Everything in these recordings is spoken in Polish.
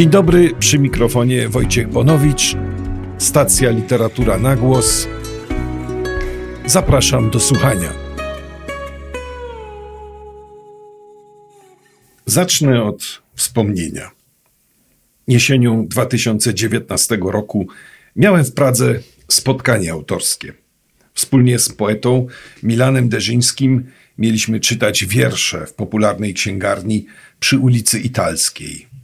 Dzień dobry, przy mikrofonie Wojciech Bonowicz, stacja Literatura na Głos. Zapraszam do słuchania. Zacznę od wspomnienia. Jesienią 2019 roku miałem w Pradze spotkanie autorskie. Wspólnie z poetą Milanem Derzyńskim mieliśmy czytać wiersze w popularnej księgarni przy ulicy Italskiej.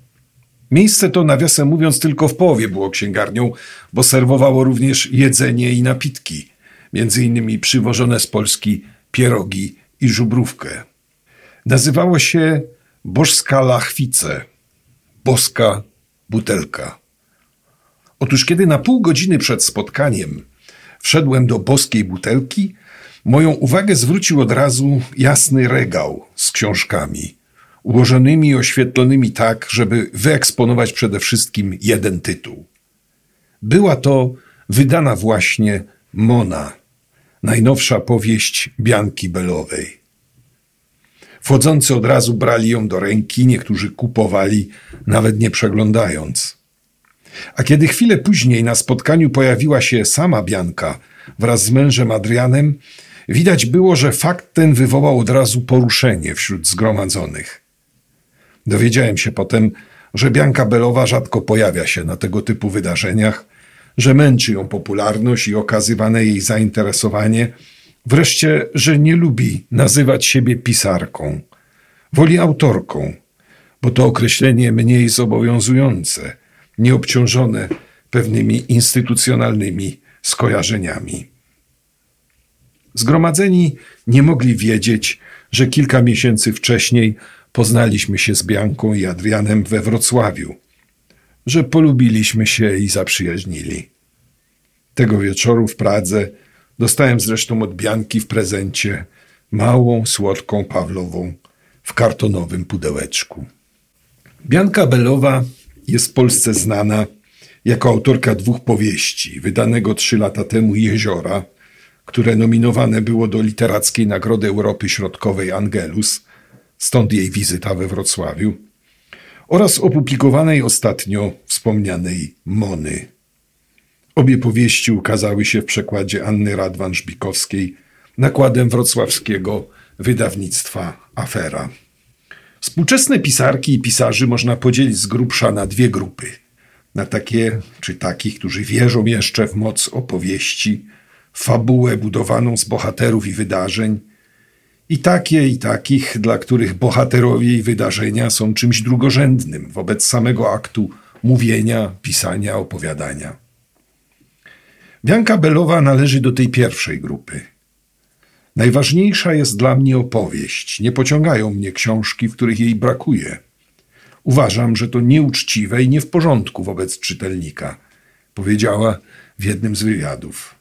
Miejsce to, nawiasem mówiąc, tylko w połowie było księgarnią, bo serwowało również jedzenie i napitki, między innymi przywożone z Polski pierogi i żubrówkę. Nazywało się Bożska Lachwice, boska butelka. Otóż kiedy na pół godziny przed spotkaniem wszedłem do boskiej butelki, moją uwagę zwrócił od razu jasny regał z książkami – ułożonymi i oświetlonymi tak, żeby wyeksponować przede wszystkim jeden tytuł. Była to wydana właśnie Mona, najnowsza powieść Bianki Belowej. Wchodzący od razu brali ją do ręki, niektórzy kupowali, nawet nie przeglądając. A kiedy chwilę później na spotkaniu pojawiła się sama Bianka wraz z mężem Adrianem, widać było, że fakt ten wywołał od razu poruszenie wśród zgromadzonych. Dowiedziałem się potem, że Bianka Belowa rzadko pojawia się na tego typu wydarzeniach, że męczy ją popularność i okazywane jej zainteresowanie, wreszcie, że nie lubi nazywać siebie pisarką, woli autorką, bo to określenie mniej zobowiązujące, nieobciążone pewnymi instytucjonalnymi skojarzeniami. Zgromadzeni nie mogli wiedzieć, że kilka miesięcy wcześniej poznaliśmy się z Bianką i Adrianem we Wrocławiu, że polubiliśmy się i zaprzyjaźnili. Tego wieczoru w Pradze dostałem zresztą od Bianki w prezencie małą, słodką Pawlową w kartonowym pudełeczku. Bianka Belowa jest w Polsce znana jako autorka dwóch powieści, wydanego trzy lata temu Jeziora, które nominowane było do Literackiej Nagrody Europy Środkowej Angelus – stąd jej wizyta we Wrocławiu, oraz opublikowanej ostatnio wspomnianej Mony. Obie powieści ukazały się w przekładzie Anny Radwan-Żbikowskiej nakładem wrocławskiego wydawnictwa Afera. Współczesne pisarki i pisarzy można podzielić z grubsza na dwie grupy. Na takie czy takich, którzy wierzą jeszcze w moc opowieści, fabułę budowaną z bohaterów i wydarzeń – i takie, i takich, dla których bohaterowie i wydarzenia są czymś drugorzędnym wobec samego aktu mówienia, pisania, opowiadania. Bianka Belowa należy do tej pierwszej grupy. Najważniejsza jest dla mnie opowieść. Nie pociągają mnie książki, w których jej brakuje. Uważam, że to nieuczciwe i nie w porządku wobec czytelnika, powiedziała w jednym z wywiadów.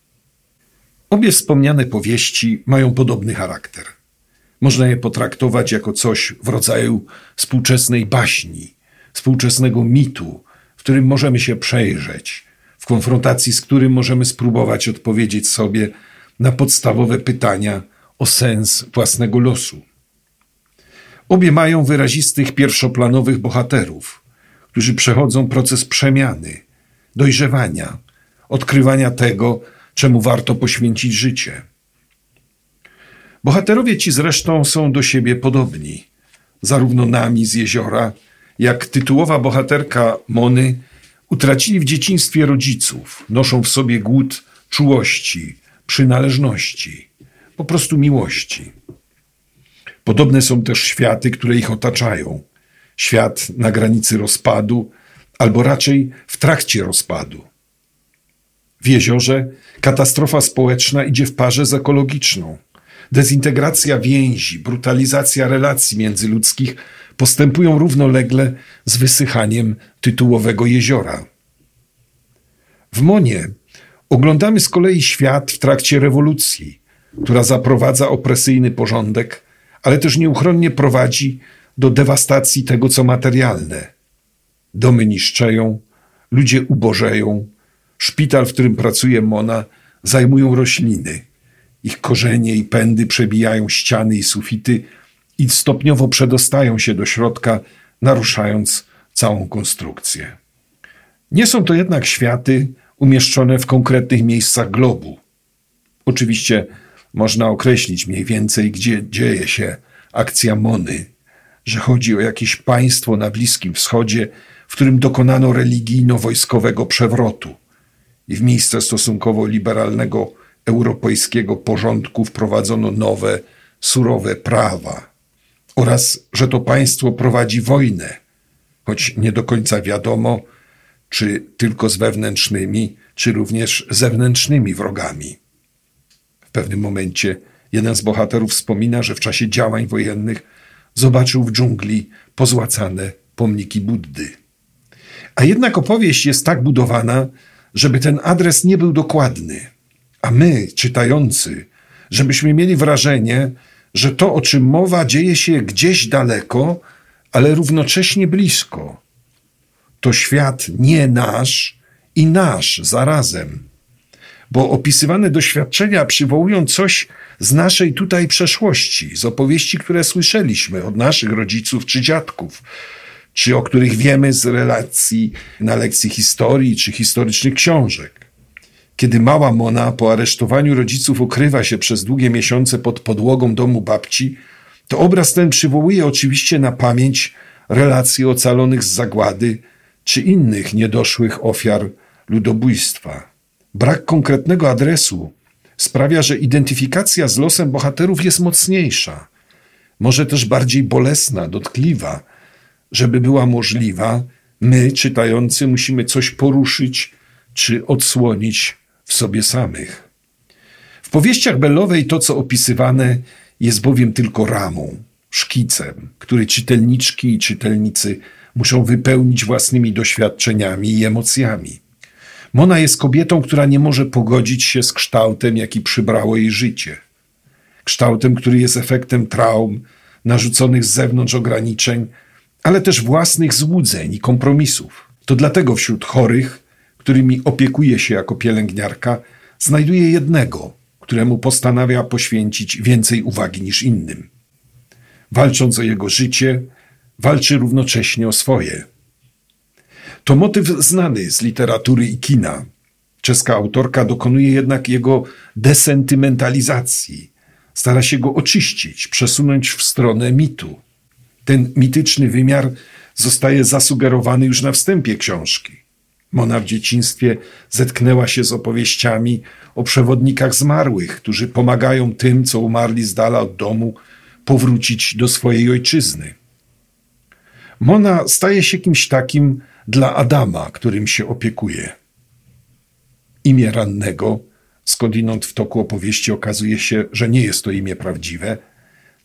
Obie wspomniane powieści mają podobny charakter. Można je potraktować jako coś w rodzaju współczesnej baśni, współczesnego mitu, w którym możemy się przejrzeć, w konfrontacji z którym możemy spróbować odpowiedzieć sobie na podstawowe pytania o sens własnego losu. Obie mają wyrazistych pierwszoplanowych bohaterów, którzy przechodzą proces przemiany, dojrzewania, odkrywania tego, czemu warto poświęcić życie. Bohaterowie ci zresztą są do siebie podobni. Zarówno nami z jeziora, jak tytułowa bohaterka Mony utracili w dzieciństwie rodziców, noszą w sobie głód czułości, przynależności, po prostu miłości. Podobne są też światy, które ich otaczają. Świat na granicy rozpadu, albo raczej w trakcie rozpadu. W jeziorze katastrofa społeczna idzie w parze z ekologiczną. Dezintegracja więzi, brutalizacja relacji międzyludzkich postępują równolegle z wysychaniem tytułowego jeziora. W Monie oglądamy z kolei świat w trakcie rewolucji, która zaprowadza opresyjny porządek, ale też nieuchronnie prowadzi do dewastacji tego, co materialne. Domy niszczeją, ludzie ubożeją, szpital, w którym pracuje Mona, zajmują rośliny – ich korzenie i pędy przebijają ściany i sufity i stopniowo przedostają się do środka, naruszając całą konstrukcję. Nie są to jednak światy umieszczone w konkretnych miejscach globu. Oczywiście można określić mniej więcej, gdzie dzieje się akcja Mony, że chodzi o jakieś państwo na Bliskim Wschodzie, w którym dokonano religijno-wojskowego przewrotu i w miejsce stosunkowo liberalnego europejskiego porządku wprowadzono nowe, surowe prawa oraz że to państwo prowadzi wojnę, choć nie do końca wiadomo, czy tylko z wewnętrznymi, czy również zewnętrznymi wrogami. W pewnym momencie jeden z bohaterów wspomina, że w czasie działań wojennych zobaczył w dżungli pozłacane pomniki Buddy. A jednak opowieść jest tak budowana, żeby ten adres nie był dokładny, a my, czytający, żebyśmy mieli wrażenie, że to, o czym mowa, dzieje się gdzieś daleko, ale równocześnie blisko. To świat nie nasz i nasz zarazem, bo opisywane doświadczenia przywołują coś z naszej tutaj przeszłości, z opowieści, które słyszeliśmy od naszych rodziców czy dziadków, czy o których wiemy z relacji na lekcji historii czy historycznych książek. Kiedy mała Mona po aresztowaniu rodziców ukrywa się przez długie miesiące pod podłogą domu babci, to obraz ten przywołuje oczywiście na pamięć relacje ocalonych z zagłady czy innych niedoszłych ofiar ludobójstwa. Brak konkretnego adresu sprawia, że identyfikacja z losem bohaterów jest mocniejsza, może też bardziej bolesna, dotkliwa. Żeby była możliwa, my, czytający, musimy coś poruszyć czy odsłonić w sobie samych. W powieściach Bellowej to, co opisywane, jest bowiem tylko ramą, szkicem, który czytelniczki i czytelnicy muszą wypełnić własnymi doświadczeniami i emocjami. Mona jest kobietą, która nie może pogodzić się z kształtem, jaki przybrało jej życie. Kształtem, który jest efektem traum, narzuconych z zewnątrz ograniczeń, ale też własnych złudzeń i kompromisów. To dlatego wśród chorych, którymi opiekuje się jako pielęgniarka, znajduje jednego, któremu postanawia poświęcić więcej uwagi niż innym. Walcząc o jego życie, walczy równocześnie o swoje. To motyw znany z literatury i kina. Czeska autorka dokonuje jednak jego desentymentalizacji. Stara się go oczyścić, przesunąć w stronę mitu. Ten mityczny wymiar zostaje zasugerowany już na wstępie książki. Mona w dzieciństwie zetknęła się z opowieściami o przewodnikach zmarłych, którzy pomagają tym, co umarli z dala od domu, powrócić do swojej ojczyzny. Mona staje się kimś takim dla Adama, którym się opiekuje. Imię rannego, skądinąd w toku opowieści okazuje się, że nie jest to imię prawdziwe,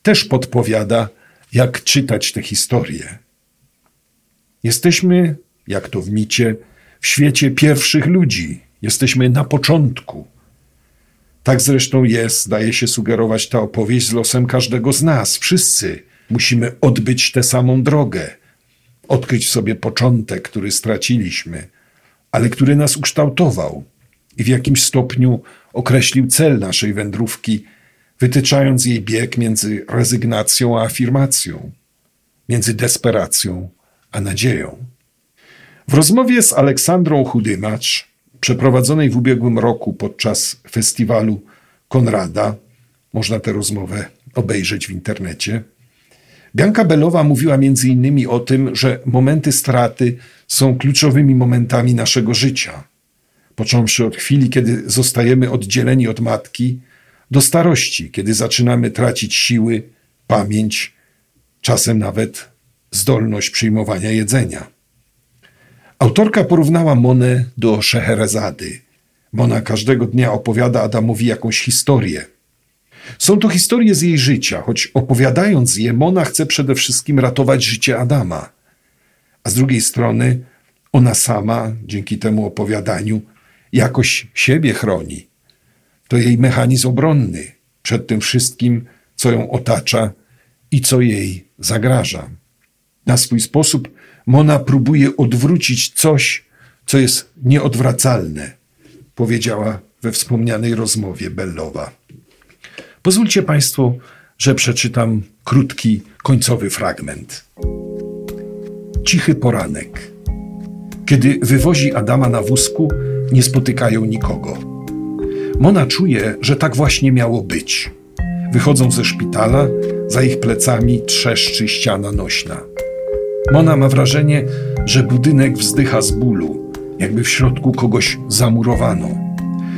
też podpowiada, jak czytać tę historię. Jesteśmy, jak to w micie, w świecie pierwszych ludzi. Jesteśmy na początku. Tak zresztą jest, daje się sugerować ta opowieść z losem każdego z nas. Wszyscy musimy odbyć tę samą drogę, odkryć w sobie początek, który straciliśmy, ale który nas ukształtował i w jakimś stopniu określił cel naszej wędrówki, wytyczając jej bieg między rezygnacją a afirmacją, między desperacją a nadzieją. W rozmowie z Aleksandrą Chudymacz, przeprowadzonej w ubiegłym roku podczas festiwalu Konrada, można tę rozmowę obejrzeć w internecie, Bianka Belowa mówiła między innymi o tym, że momenty straty są kluczowymi momentami naszego życia. Począwszy od chwili, kiedy zostajemy oddzieleni od matki, do starości, kiedy zaczynamy tracić siły, pamięć, czasem nawet zdolność przyjmowania jedzenia. Autorka porównała Monę do Szeherezady. Mona każdego dnia opowiada Adamowi jakąś historię. Są to historie z jej życia, choć opowiadając je, Mona chce przede wszystkim ratować życie Adama. A z drugiej strony, ona sama, dzięki temu opowiadaniu, jakoś siebie chroni. To jej mechanizm obronny przed tym wszystkim, co ją otacza i co jej zagraża. Na swój sposób Mona próbuje odwrócić coś, co jest nieodwracalne, powiedziała we wspomnianej rozmowie Bellowa. Pozwólcie Państwo, że przeczytam krótki, końcowy fragment. Cichy poranek. Kiedy wywozi Adama na wózku, nie spotykają nikogo. Mona czuje, że tak właśnie miało być. Wychodzą ze szpitala, za ich plecami trzeszczy ściana nośna. Mona ma wrażenie, że budynek wzdycha z bólu, jakby w środku kogoś zamurowano.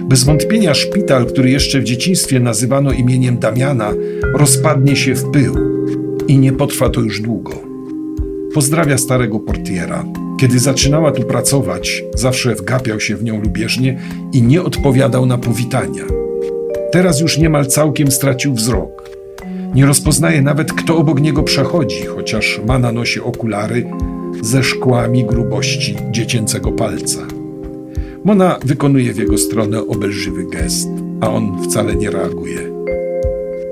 Bez wątpienia szpital, który jeszcze w dzieciństwie nazywano imieniem Damiana, rozpadnie się w pył i nie potrwa to już długo. Pozdrawia starego portiera. Kiedy zaczynała tu pracować, zawsze wgapiał się w nią lubieżnie i nie odpowiadał na powitania. Teraz już niemal całkiem stracił wzrok. Nie rozpoznaje nawet, kto obok niego przechodzi, chociaż ma na nosie okulary ze szkłami grubości dziecięcego palca. Mona wykonuje w jego stronę obelżywy gest, a on wcale nie reaguje.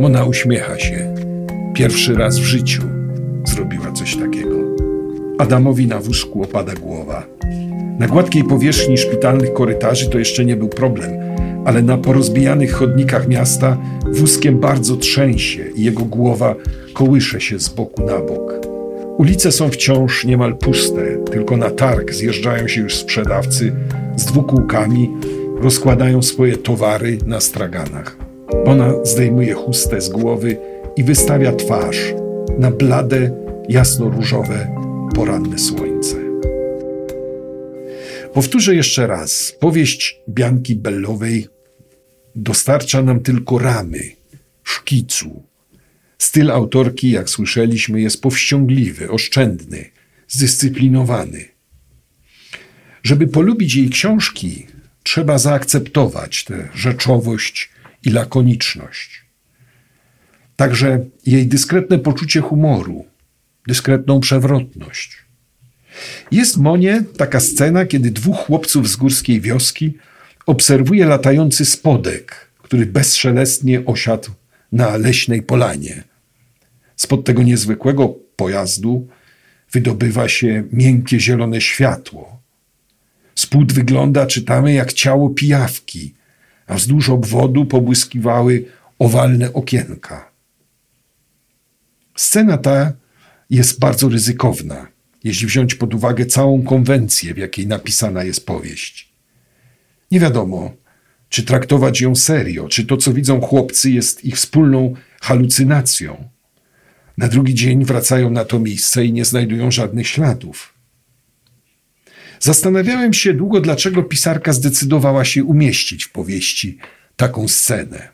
Mona uśmiecha się. Pierwszy raz w życiu zrobiła coś takiego. Adamowi na wózku opada głowa. Na gładkiej powierzchni szpitalnych korytarzy to jeszcze nie był problem, ale na porozbijanych chodnikach miasta wózkiem bardzo trzęsie i jego głowa kołysze się z boku na bok. Ulice są wciąż niemal puste, tylko na targ zjeżdżają się już sprzedawcy z dwukółkami, rozkładają swoje towary na straganach. Ona zdejmuje chustę z głowy i wystawia twarz na blade, jasno-różowe, poranne słońce. Powtórzę jeszcze raz. Powieść Bianki Bellowej dostarcza nam tylko ramy, szkicu. Styl autorki, jak słyszeliśmy, jest powściągliwy, oszczędny, zdyscyplinowany. Żeby polubić jej książki, trzeba zaakceptować tę rzeczowość i lakoniczność. Także jej dyskretne poczucie humoru, dyskretną przewrotność. Jest Monie taka scena, kiedy dwóch chłopców z górskiej wioski obserwuje latający spodek, który bezszelestnie osiadł na leśnej polanie. Spod tego niezwykłego pojazdu wydobywa się miękkie zielone światło. Spód wygląda, czytamy, jak ciało pijawki, a wzdłuż obwodu pobłyskiwały owalne okienka. Scena ta jest bardzo ryzykowna, jeśli wziąć pod uwagę całą konwencję, w jakiej napisana jest powieść. Nie wiadomo, czy traktować ją serio, czy to, co widzą chłopcy, jest ich wspólną halucynacją. Na drugi dzień wracają na to miejsce i nie znajdują żadnych śladów. Zastanawiałem się długo, dlaczego pisarka zdecydowała się umieścić w powieści taką scenę.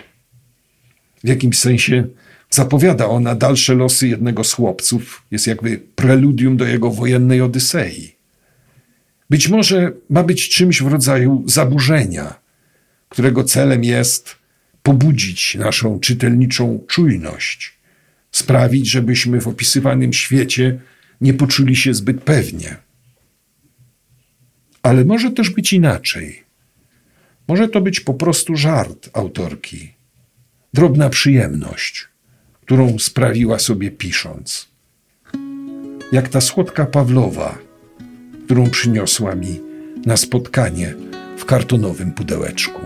W jakimś sensie zapowiada ona dalsze losy jednego z chłopców, jest jakby preludium do jego wojennej Odysei. Być może ma być czymś w rodzaju zaburzenia, którego celem jest pobudzić naszą czytelniczą czujność, sprawić, żebyśmy w opisywanym świecie nie poczuli się zbyt pewnie. Ale może też być inaczej. Może to być po prostu żart autorki, drobna przyjemność, którą sprawiła sobie pisząc. Jak ta słodka Pawlowa, którą przyniosła mi na spotkanie w kartonowym pudełeczku.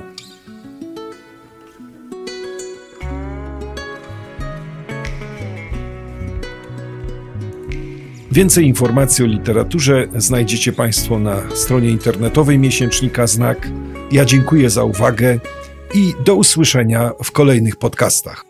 Więcej informacji o literaturze znajdziecie Państwo na stronie internetowej miesięcznika Znak. Ja dziękuję za uwagę i do usłyszenia w kolejnych podcastach.